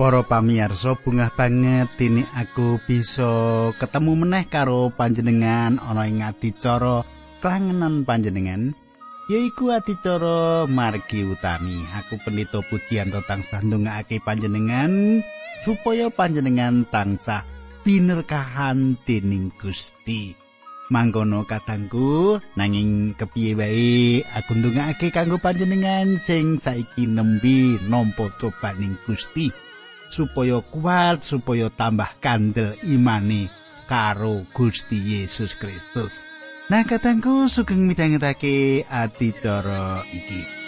Para pamirsa bungah banget dene aku bisa ketemu meneh karo panjenengan ana ing adicara klangenan panjenengan yaiku adicara margi utami. Aku pendito pujian tentang sandungake panjenengan supaya panjenengan tansah binerkahan dening Gusti. Mangkono katangku nanging kepiye wae aku ndongake kanggo panjenengan sing saiki nembe nampa cobaning Gusti supaya kuat supaya tambah kandel imane karo Gusti Yesus Kristus. Nah katangku sugeng midhangetake adicara iki.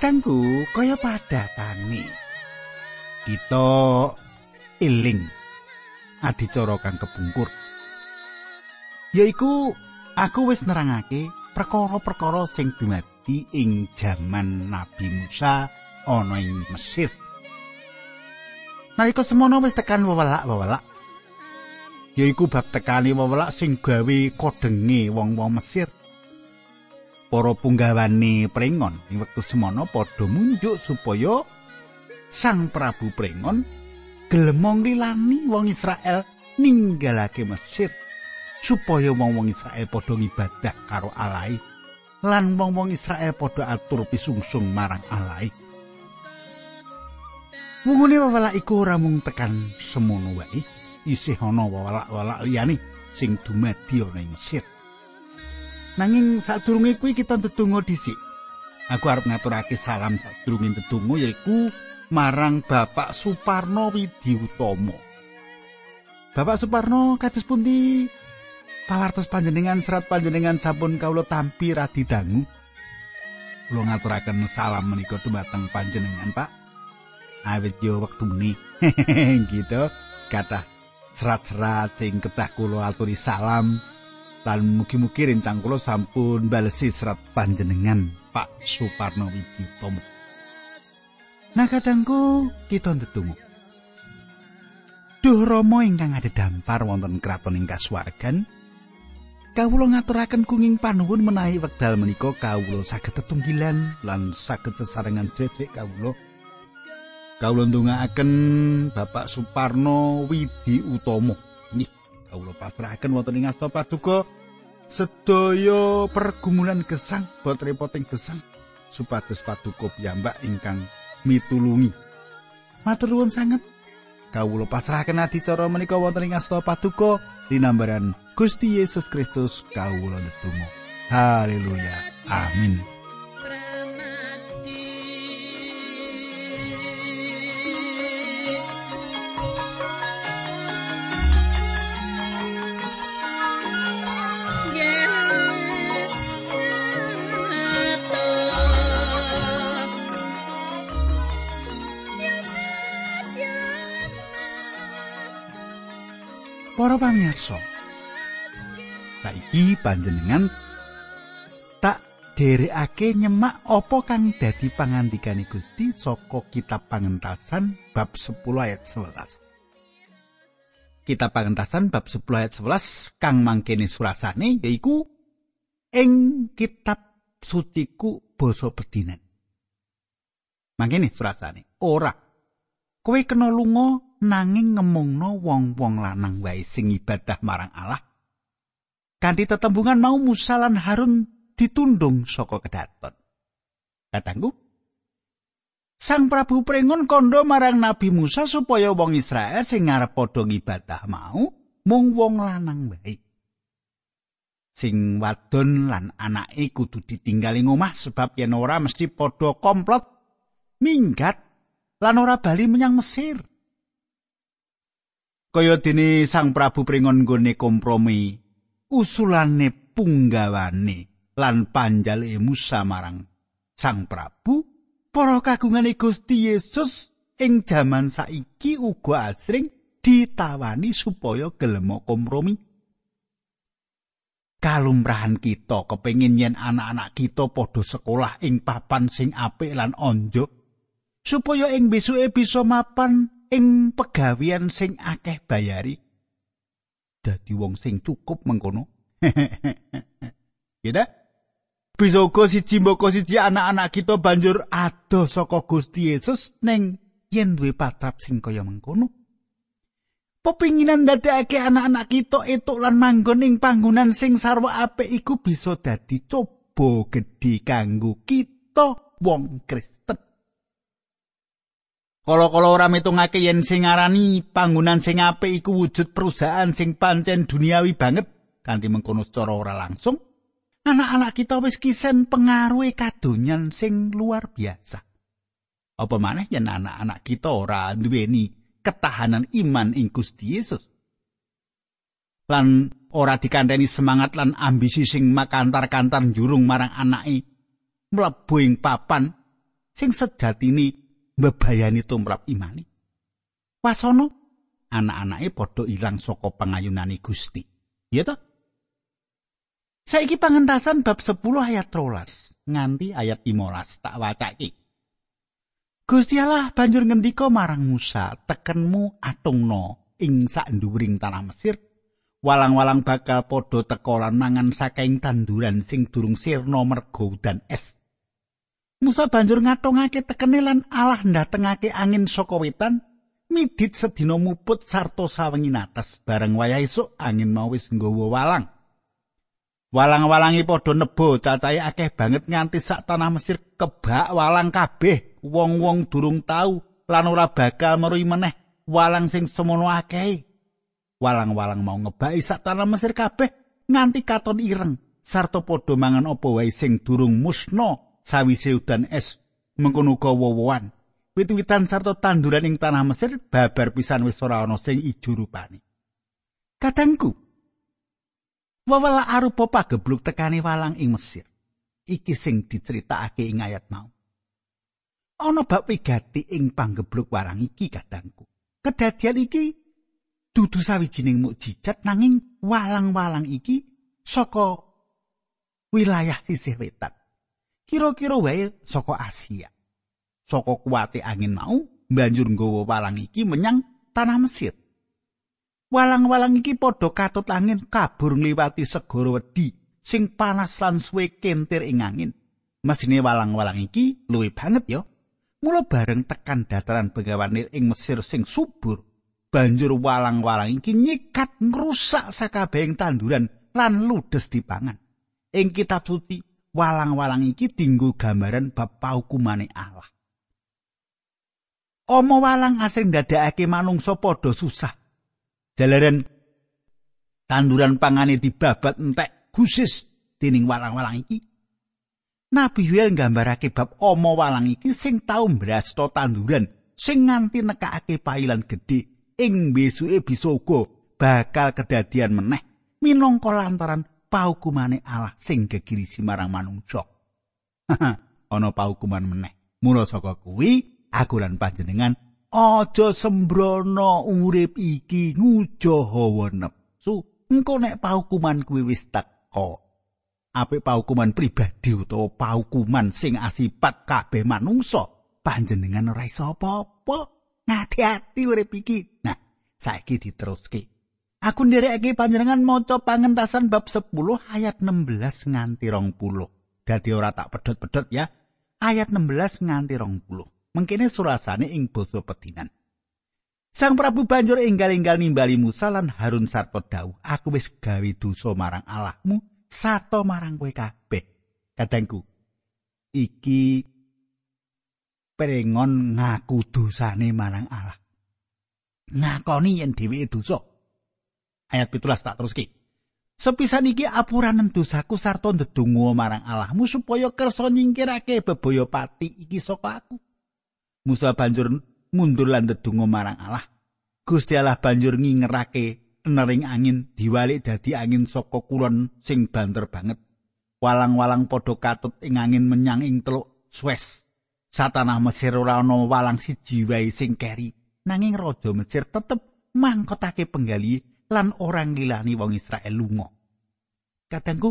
Kadangku kaya padatane. Kita eling adicara kang kepungkur. Yaiku aku wis nerangake perkara-perkara sing dumadi ing jaman Nabi Musa ana ing Mesir. Nalika semono wis tekan wewelak-wewelak. Yaiku bab tekani wewelak sing gawe kodenge wong-wong Mesir. Para punggawane prengon ing wektu semono padha munjuk supaya Sang Prabu Prengon gelemong lilani wong Israel ninggalake Mesir supaya wong-wong Israel padha ngibadah karo Allah lan wong-wong Israel padha atur pisungsung marang Allah. Wungune wewalak iku ora mung tekan semono wae, isih ana wewalak-wewalak liyane sing dumadi ana ing Mesir. Nanging sadurunge kuwi kita ndedonga dhisik. Aku arep ngaturake salam sadurunge ndedonga yaiku marang Bapak Suparno Widiutomo. Bapak Suparno kados pundi? Pawartos panjenengan serat panjenengan sampun kawula tampi radi dangu. Kula ngaturaken salam menika dumateng panjenengan, Pak. Awit yo wektu meni. gitu. Kata serat-serat sing kedah kula aturi salam lan mugi-mugi rencang kula sampun balesi serat panjenengan Pak Suparno Widipomo. Nah kadangku kita ndedonga. Duh Rama ingkang ada dampar wonten kraton ing kasuwargan. Kawula ngaturaken kunging panuwun menawi wekdal menika kawula saged tetunggilan lan saged sesarengan dherek kawula. Kawula ndongaaken Bapak Suparno Widi Utomo. Kawula pasrahaken wonten ing asta paduka sedaya pergumulan gesang bot repoting gesang supados paduka piyambak ingkang mitulungi. Matur nuwun sanget. Kawula pasrahaken adicara menika wonten ing asta paduka linambaran Gusti Yesus Kristus kawula netunggal haleluya. Amin Saiki panjenengan tak derekake nyemak apa kang dadi pangandikane Gusti saka kitab pangentasan bab 10 ayat 11. Kitab pangentasan bab 10 ayat 11 kang mangkene surasane yaiku ing kitab suciku basa bedinan. Mangkene surasane ora kowe kena lunga nanging ngemungno wong-wong lanang wae sing ibadah marang Allah. Kanthi tetembungan mau Musa lan Harun ditundung saka kedaton. Katanggu Sang Prabu prengon kondo marang Nabi Musa supaya wong Israel sing ngarep padha ngibadah mau mung wong lanang wae. Sing wadon lan anake kudu ditinggali ngomah sebab yen ora mesti padha komplot minggat lan ora bali menyang Mesir. kaya dene Sang Prabu pringon nggone kompromi usulane punggawane lan panjale Musa marang Sang Prabu para kagungane Gusti Yesus ing jaman saiki uga asring ditawani supaya gelem kompromi. Kalumrahan kita kepengin yen anak-anak kita padha sekolah ing papan sing apik lan onjo supaya ing besuke bisa mapan ing pegawian sing akeh bayari. Dadi wong sing cukup mengkono. Gitu? Bisa uga siji mboko siji anak-anak kita banjur adoh saka Gusti Yesus ning yen duwe patrap sing kaya mengkono. Pepinginan dadekake anak-anak kita etuk lan manggon ing panggonan sing sarwa apik iku bisa dadi coba gedhe kanggo kita wong Kristen. Kala-kala ora metungake yen sing ngarani panggonan sing apik iku wujud perusahaan sing pancen duniawi banget kanthi mengkono secara ora langsung. anak-anak kita wis kisen pengaruhe kadonyan sing luar biasa. Apa maneh yen anak-anak kita ora duweni ketahanan iman ing Gusti Yesus. Lan ora dikandani semangat lan ambisi sing makantar-kantar jurung marang anake mlebu ing papan sing sejatine mbebayani tumrap imani. Wasono anak-anake padha ilang saka pangayunane Gusti. Ya toh? Saiki pangentasan bab 10 ayat 13 nganti ayat 15 tak wacake. Gusti Allah banjur ngendika marang Musa, "Tekenmu atungno ing sak nduwuring tanah Mesir. Walang-walang bakal padha teka lan mangan saking tanduran sing durung sirna mergo udan es." Musa banjur ngatungake tekene lan Allah ndatengake angin saka wetan midit sedina muput sarta sawengi atas bareng wayah esuk angin mau wis nggawa walang. Walang-walangi padha nebo cacahe akeh banget nganti sak tanah Mesir kebak walang kabeh. Wong-wong durung tau lan ora bakal meruhi meneh walang sing semono akeh. Walang-walang mau ngebaki sak tanah Mesir kabeh nganti katon ireng sarta padha mangan apa wae sing durung musna sawise udan es mengkono wowoan. Wit-witan sarta tanduran ing tanah Mesir babar pisan wis ora ana sing ijo rupane. Kadangku, Wawala arupa pagebluk tekane walang ing Mesir. Iki sing diceritakake ing ayat mau. Ana bab wigati ing panggebluk walang iki kadangku. Kedadian iki dudu sawijining mukjizat nanging walang-walang iki saka wilayah sisih wetan. Kira-kira wae saka Asia. Saka kuwate angin mau banjur nggawa walang iki menyang tanah Mesir. Walang-walang iki padha katut angin kabur ngliwati segara wedi sing panas lan suwe kentir ing angin. Mesine walang-walang iki luwih banget ya. Mula bareng tekan dataran Bengawan ing Mesir sing subur, banjur walang-walang iki nyikat ngrusak sakabehing tanduran lan ludes dipangan. Ing kitab suci, walang-walang iki dinggo gambaran bab paukumane Allah. Omo walang asring ndadekake manungsa padha susah Jalaran tanduran pangane dibabat entek gusis dening walang-walang iki. Nabi Yuel nggambarake bab omo walang iki sing tau mbrasta tanduran sing nganti nekake pailan gedhe ing besuke bisa uga bakal kedadian meneh minangka lantaran paukumane Allah sing gegirisi marang manungsa. Ana paukuman meneh. Mula saka kuwi aku lan panjenengan aja sembrono urip iki ngujo hawa nepsu engko nek paukuman kuwi wis teko. Apik paukuman pribadi utawa paukuman sing asipat kabeh manungsa panjenengan ora iso apa-apa. Ngati-ati urip iki. Nah saiki diteruske aku nderekake panjenengan maca pangentasan bab 10 ayat 16 nganti 20 dadi ora tak pedhot-pedhot ya ayat 16 nganti 20 mengkene surasane ing basa pedinan. Sang Prabu banjur enggal-enggal nimbali Musa lan Harun sarta dawuh, "Aku wis gawe dosa marang Allahmu, sato marang kowe kabeh." Kadangku, iki perengon ngaku dosane marang Allah. Ngakoni yen dheweke dosa. Ayat 17 tak teruske. Sepisan iki apuranen dosaku sarta ndedonga marang Allahmu supaya kersa nyingkirake bebaya pati iki saka aku. Musa banjur mundur lan ndedonga marang Allah. Gusti Allah banjur ngingerake nering angin diwalik dadi angin saka kulon sing banter banget. Walang-walang padha katut ing angin menyang ing teluk Suez. Satanah Mesir ora walang siji wae sing keri, nanging raja Mesir tetep mangkotake penggali lan orang ngilani wong Israel lunga. Kadangku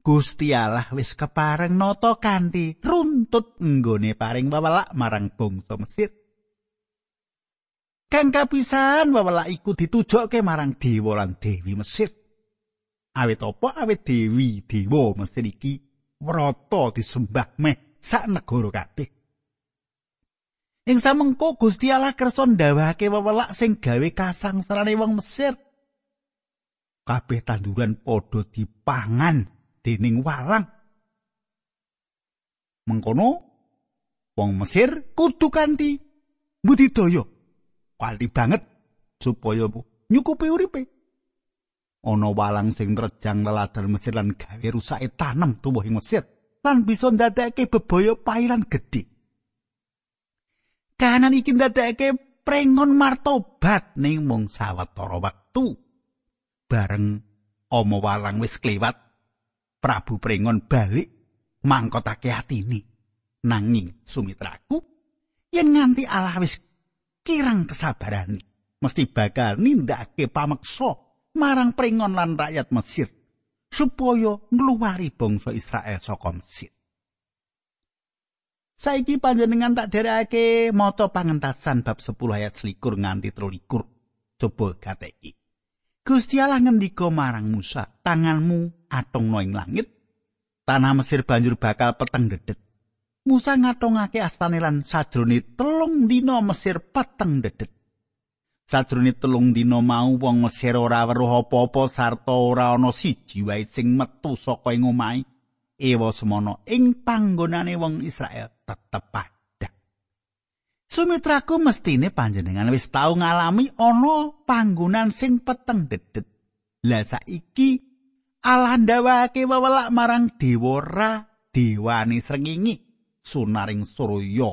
Gusti Allah wis kepareng nata kanthi runtut nggone paring wewelak marang bangsa Mesir. Kang kapisan wewelak iku ditujokke marang dewa lan dewi Mesir. Awit apa awit dewi dewa Mesir iki wrata disembah meh sak negara kabeh. Ing samengko Gusti Allah kersa ndawake wewelak sing gawe kasangsarane wong Mesir. Kabeh tanduran padha dipangan dening warang. Mengkono wong Mesir kudu kanthi budidaya kanthi banget supaya nyukupi uripe. Ana walang sing terjang leladan Mesir lan gawe rusake tanam tubuh ing Mesir lan bisa ndadekake bebaya pailan gedhe. Kahanan iki ndadekake prengon martobat ning mung sawetara wektu. Bareng Oma walang wis kliwat Prabu Prengon balik mangkotake atine nanging sumitraku yen nganti Allah wis kirang kesabarane mesti bakal nindakake pameksa marang Prengon lan rakyat Mesir supaya ngluwari bangsa Israel saka Mesir Saiki panjenengan tak derekake maca pangentasan bab 10 ayat 21 nganti 23 coba gateki Gusti Allah ngendika marang Musa, "Tanganmu atongno ing langit, tanah Mesir banjur bakal peteng dedet." Musa ngatongake astane lan sajrone telung dina Mesir peteng dedet. Sajrone telung dina mau wong Mesir ora weruh apa-apa sarta ora ana siji wae sing metu saka ing omahe. Ewa semono ing panggonane wong Israel tetep Sumitraku mestine panjenengan wis tau ngalami ana panggonan sing peteng dedet. Lah saiki Allah ndawake wewelak marang Dewara dewane srengenge sunaring surya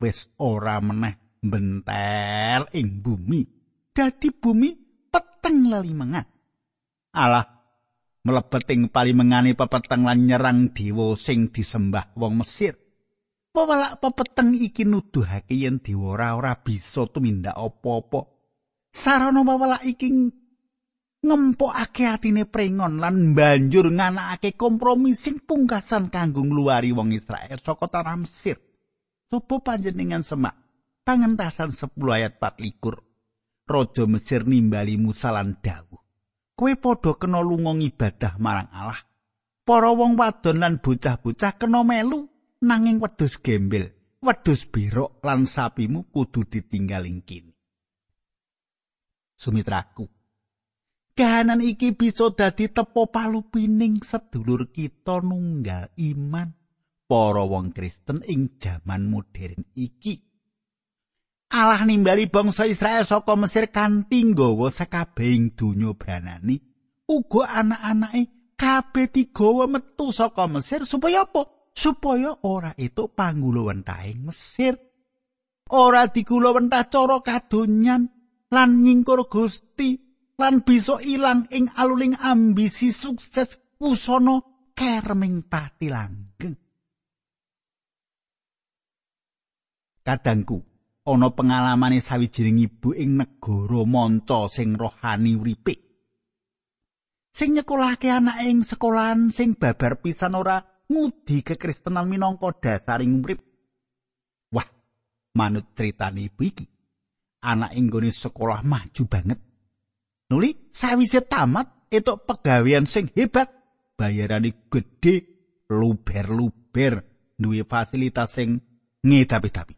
wis ora meneh bentel ing bumi. Dadi bumi peteng lelimengan. Allah mlebet ing palimengane pepeteng lan nyerang dewa sing disembah wong Mesir. Pewalak pepeteng iki nuduhake yen dewa ora bisa tumindak apa-apa. Sarana pewalak iki ngempokake atine prengon lan banjur nganakake kompromi sing pungkasan kanggo ngluwari wong Israel saka tanah Mesir. Sopo panjenengan semak pangentasan 10 ayat 24. Raja Mesir nimbali Musa lan dawuh. Kowe padha kena lunga ibadah marang Allah. Para wong wadon lan bocah-bocah kena melu nanging wedhus gembel, wedhus birok lan sapimu kudu ditinggal ing kene. Sumitraku. Kahanan iki bisa dadi tepo palupining sedulur kita nunggal iman para wong Kristen ing jaman modern iki. Allah nimbali bangsa Israel saka Mesir kanthi nggawa sakabehing donya branani. Uga anak-anake kabeh digawa metu saka Mesir supaya apa? supaya ora itu panggulo wentahing Mesir ora digulo wentah cara kadonyan lan nyingkur Gusti lan bisa ilang ing aluling ambisi sukses pusana kerming pati langgeng kadangku ana pengalamane sawijining ibu ing negara manca sing rohani uripe sing nyekolahke anak ing sekolahan sing babar pisan ora ngudi kekristenan minangka dasaring urip. Wah, manut critane ibu iki, anak inggone sekolah maju banget. Nuli sawise tamat etuk pegawean sing hebat, bayarane gedhe, luber-luber, duwe fasilitas sing ngedapi-dapi.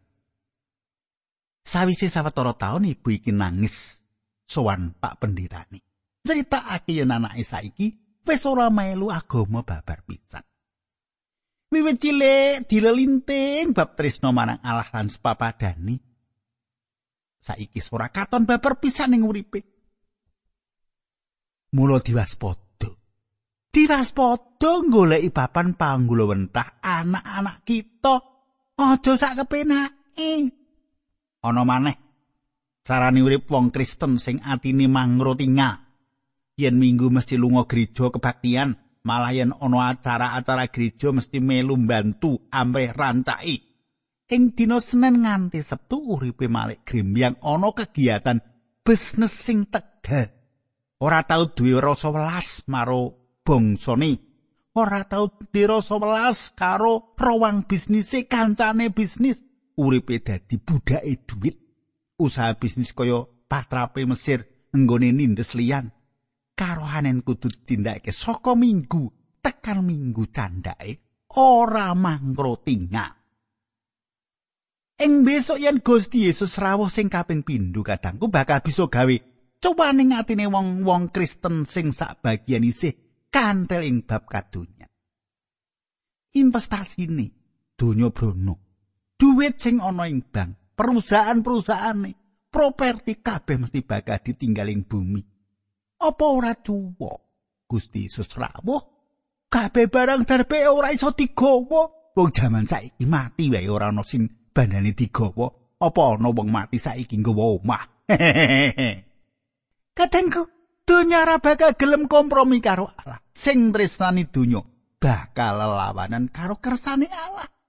Sawise sawetara taun ibu iki nangis sowan Pak Pendetane. Cerita aki yen anake saiki wis ora melu agama babar pisan. Wiwit cilik dilelinting bab tresno marang Allah lan sepapadani. Saiki ora katon babar pisan ning uripe. Mula diwaspada. Diwaspada goleki papan panggula wentah anak-anak kita. Aja sak kepenake. Ana maneh carane urip wong Kristen sing atine mangro tinggal. Yen minggu mesti lunga gereja kebaktian, malah yen ana acara-acara gereja mesti melu mbantu amrih rancai. Ing dina Senin nganti Sabtu uripe Malik Grimbyang ana kegiatan bisnis sing tegal. Ora tau duwe rasa welas maro bangsane. Ora tau duwe rasa welas karo rawang bisnise kancane bisnis. Uripe dadi budake duit. Usaha bisnis kaya patrape Mesir nggone nindes liyan. Karohanen kudu tindakake saka minggu tekan minggu candake ora mangro tinggal. Ing besok yen Gusti Yesus rawuh sing kaping pindho kadangku bakal bisa gawe cowane atine wong-wong Kristen sing sak bagian isih kantel ing bab kadonya. Investasi ini donya brono. Duit sing ana ing bank, perusahaan-perusahaane, properti kabeh mesti bakal ditinggaling bumi. Apa ora cuwo? Gusti Yesus rawuh, kabeh barang darbe ora iso digawa. Wong jaman saiki mati wae ora ana sing bandane digawa. Apa ana wong mati saiki nggawa omah? Kadangku, donya ora bakal gelem kompromi karo Allah. Sing tresnani donya bakal lelawanan karo kersane Allah.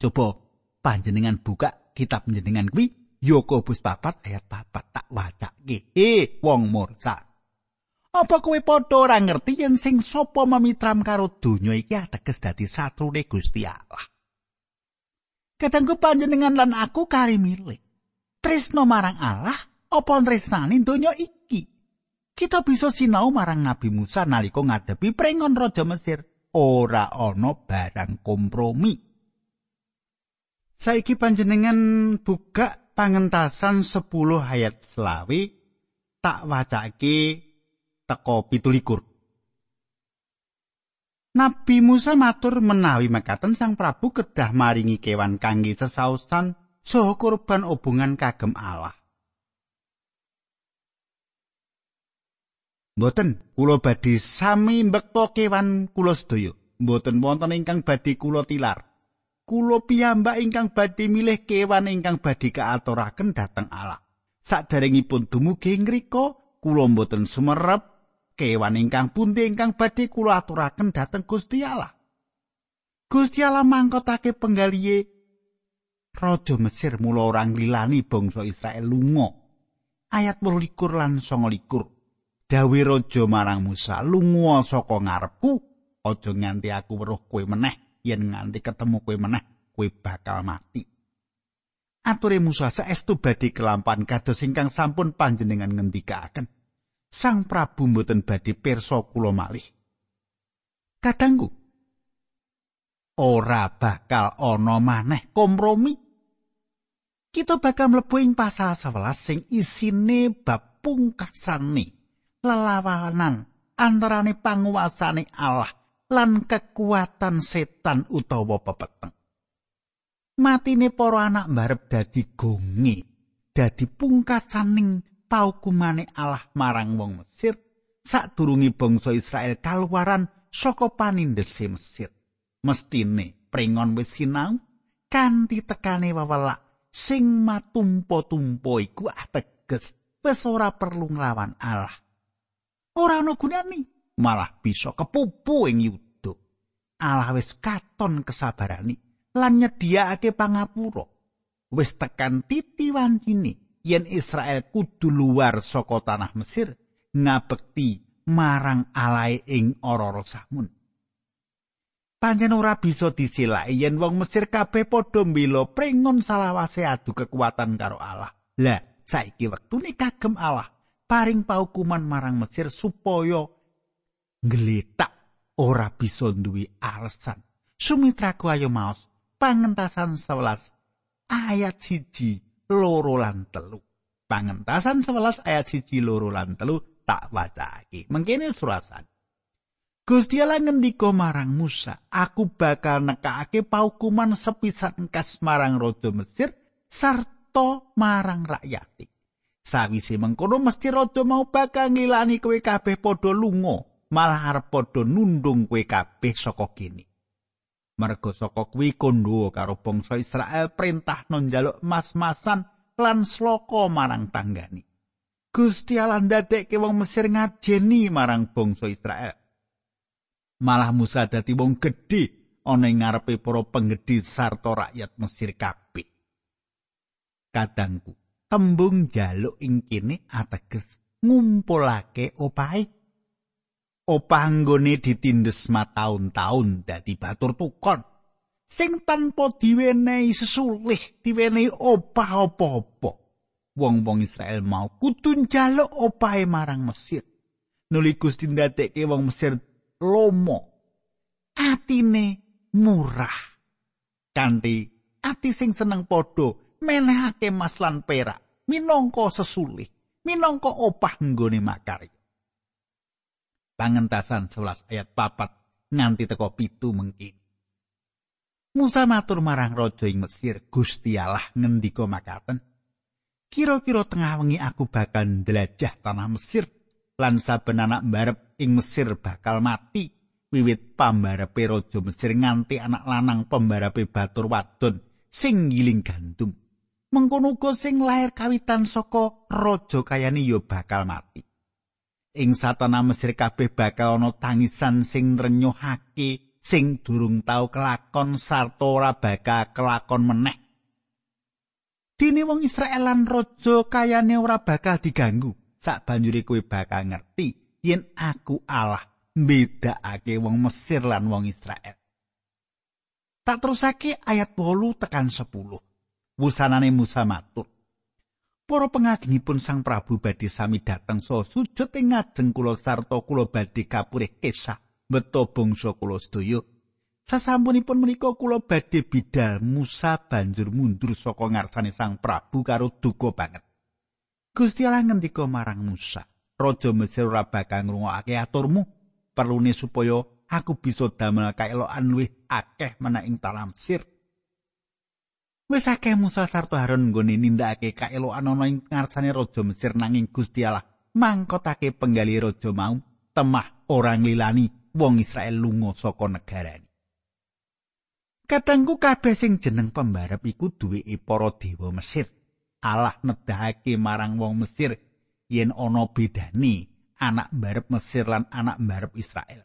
Coba panjenengan buka kitab panjenengan kuwi Yakobus 4 ayat 4 tak wacake. Eh, wong mursa. Apa kowe padha ora ngerti yen sing sapa memitram karo donya iki ateges dadi satrune Gusti Allah? Kadangku panjenengan lan aku kari milih. Tresno marang Allah apa tresnane donya iki. Kita bisa sinau marang Nabi Musa nalika ngadepi prengon raja Mesir, ora ana barang kompromi. Saiki panjenengan buka pangentasan 10 ayat selawi tak wacake teko pitulikur. Nabi Musa matur menawi mekaten Sang Prabu kedah maringi kewan kangge sesausan saha kurban obongan kagem Allah. Mboten, kula badhe sami mbekta kewan kula sedaya. Mboten wonten ingkang badhe kula tilar. Kula piyambak ingkang badhe milih kewan ingkang badhe kaaturaken dhateng Allah. Saderengipun dumugi ngrika, kula mboten sumerep kewan ingkang pundi ingkang badhe kula aturaken dhateng Gusti Allah. Gusti Allah mangkotake penggalihe Raja Mesir mula orang lilani bangsa Israel lunga. Ayat 28 lan 29. dawe raja marang Musa lunga saka ngarepku aja nganti aku weruh kowe meneh yen nganti ketemu kowe meneh kowe bakal mati. Ature Musa saestu badhe kelampan kados ingkang sampun panjenengan ngendikaken Sang Prabu mboten badhe pirsa kula malih. Kadangku ora bakal ana maneh kompromi. Kita bakal mlebu ing pasal 11 sing isine bab pungkasane lelawanan antarane panguwasane Allah lan kekuatan setan utawa pepeteng. Matine para anak mbarep dadi gongi, dadi pungkasaning paukumane Allah marang wong Mesir sadurunge bangsa Israel kaluaran saka panindese Mesir. Mestine pringon wis sinau kanthi tekane wewelak sing matumpo-tumpo iku ateges wis ora perlu nglawan Allah. ora ana gunane malah bisa kepupu ing yuda Allah wis katon kesabarani lan nyediakake pangapura. Wis tekan titi wancine yen Israel kudu luar saka tanah Mesir ngabekti marang alae ing ora-ora samun. Panjen ora bisa disilai yen wong Mesir kabeh padha mbela prengon salawase adu kekuatan karo Allah. Lah, saiki wektune kagem Allah. Paring paukuman marang Mesir supaya ngletak ora bisa duwe alasan. Sumitraku ayo maos pangentasan 11 ayat siji loro lan telu. Pangentasan 11 ayat siji loro lan telu tak wacake. Mengkene surasan. Gusti Allah ngendika marang Musa, aku bakal nekake paukuman sepisan kas marang raja Mesir sarta marang rakyat. Sawise mengkono mesti raja mau bakal ngilani kowe kabeh padha malah arep padha nundung kowe kabeh saka kene. Mergo saka kuwi kondo karo bangsa Israel perintah njaluk mas-masan lan sloko marang tanggani. Gusti Allah ndadekke wong Mesir ngajeni marang bangsa Israel. Malah Musa dadi wong gedhe ana ing ngarepe para penggedhe sarta rakyat Mesir kabeh. Kadangku tembung jaluk ing kene ateges ngumpulake opahe opah nggone ditindes mataun-taun dadi batur tukon. Sing tanpa diwenehi sesulih diwenehi opah apa-apa. Wong-wong Israel mau kudu njaluk opahe marang Mesir. Nuli Gusti ndadekke wong Mesir lomo. Atine murah. Kanthi ati sing seneng padha menehake mas lan perak minangka sesulih minangka opah nggone makarya pangentasan 11 ayat papat nganti teko pitu mengki Musa matur marang raja ing Mesir Gusti Allah ngendika makaten Kira-kira tengah wengi aku bakal ndelajah tanah Mesir lan saben anak mbarep ing Mesir bakal mati wiwit pambarepe raja Mesir nganti anak lanang pembarape batur wadon sing giling gandum. Mengkono sing lair kawitan saka raja kayane ya bakal mati. Ing satana Mesir kabeh bakal ana tangisan sing nrenyuhake sing durung tau kelakon sarta ora bakal kelakon meneh. Dene wong Israel lan raja kayane ora bakal diganggu. Sak banjure kowe bakal ngerti yen aku Allah mbedakake wong Mesir lan wong Israel. Tak terusake ayat 8 tekan 10. Wusanane Musa matur. Para pengagengipun Sang Prabu badhe sami dateng so sujud ing ngajeng kula sarta kula badhe kapurih kesah beto bangsa kula sedaya. Sasampunipun menika kula badhe bidal Musa banjur mundur saka ngarsane Sang Prabu karo duka banget. Gusti Allah ngendika marang Musa, Raja Mesir ora bakal ngrungokake aturmu, perlune supaya aku bisa damel kaelokan luwih akeh menawa ing talam sir. Wis akeh Musa sarta Harun nggone nindakake kaelokan ana ing ngarsane raja Mesir nanging Gusti Allah mangkotake penggali raja mau temah orang lilani wong Israel lunga saka negarane. Katengku kabeh sing jeneng pembarep iku duweke para dewa Mesir. Allah nedahake marang wong Mesir yen ana bedane anak mbarep Mesir lan anak mbarep Israel.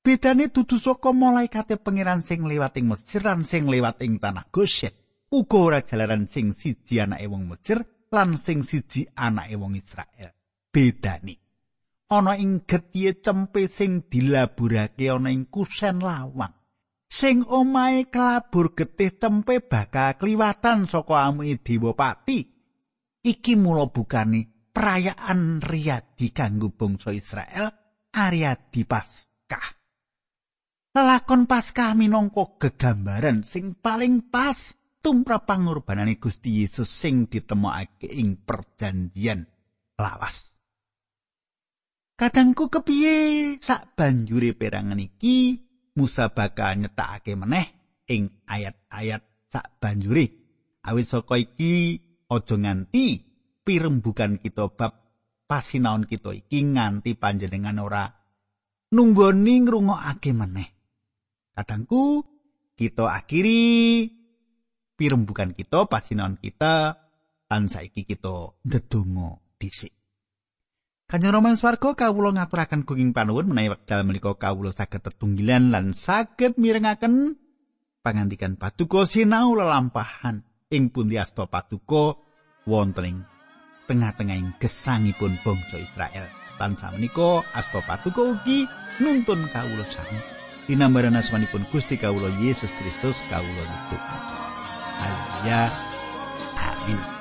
Bedane dudu saka malaikate pangeran sing liwat ing Mesir lan sing liwat ing tanah Goshen. Uga ora jalaran sing siji anake wong Mesir lan sing siji anake wong Israel. Bedane ana ing getihe cempe sing dilaburake ana ing kusen lawang. Sing omahe kelabur getih cempe bakal kliwatan saka amuke Dewa Pati. Iki mula bukane perayaan riyadi kanggo bangsa Israel Ariadi Paskah. Lelakon Paskah minangka gegambaran sing paling pas tumrap pangorbanane Gusti Yesus sing ditemokake ing perjanjian lawas. Kadangku kepiye sak banjure perangan iki Musa bakal nyetakake meneh ing ayat-ayat sak banjure. Awit saka iki aja nganti pirembugan kita bab pasinaon kita iki nganti panjenengan ora nunggoni ngrungokake meneh. Kadangku kita akhiri pirembugan kita pasinaon kita lan saiki kita ndedonga dhisik. Kanjeng Rama swarga kawula ngaturaken gunging panuwun menawi wekdal menika kawula saged tetunggilan lan saged mirengaken pangandikan patuko sinau lelampahan ing pundi asta patuko wonten ing tengah-tengahing gesangipun bangsa Israel. Lan samenika asta patuko ugi nuntun kawula sami. Dinambaran asmanipun Gusti kawula Yesus Kristus kawula nyuwun. Haleluya. Amin.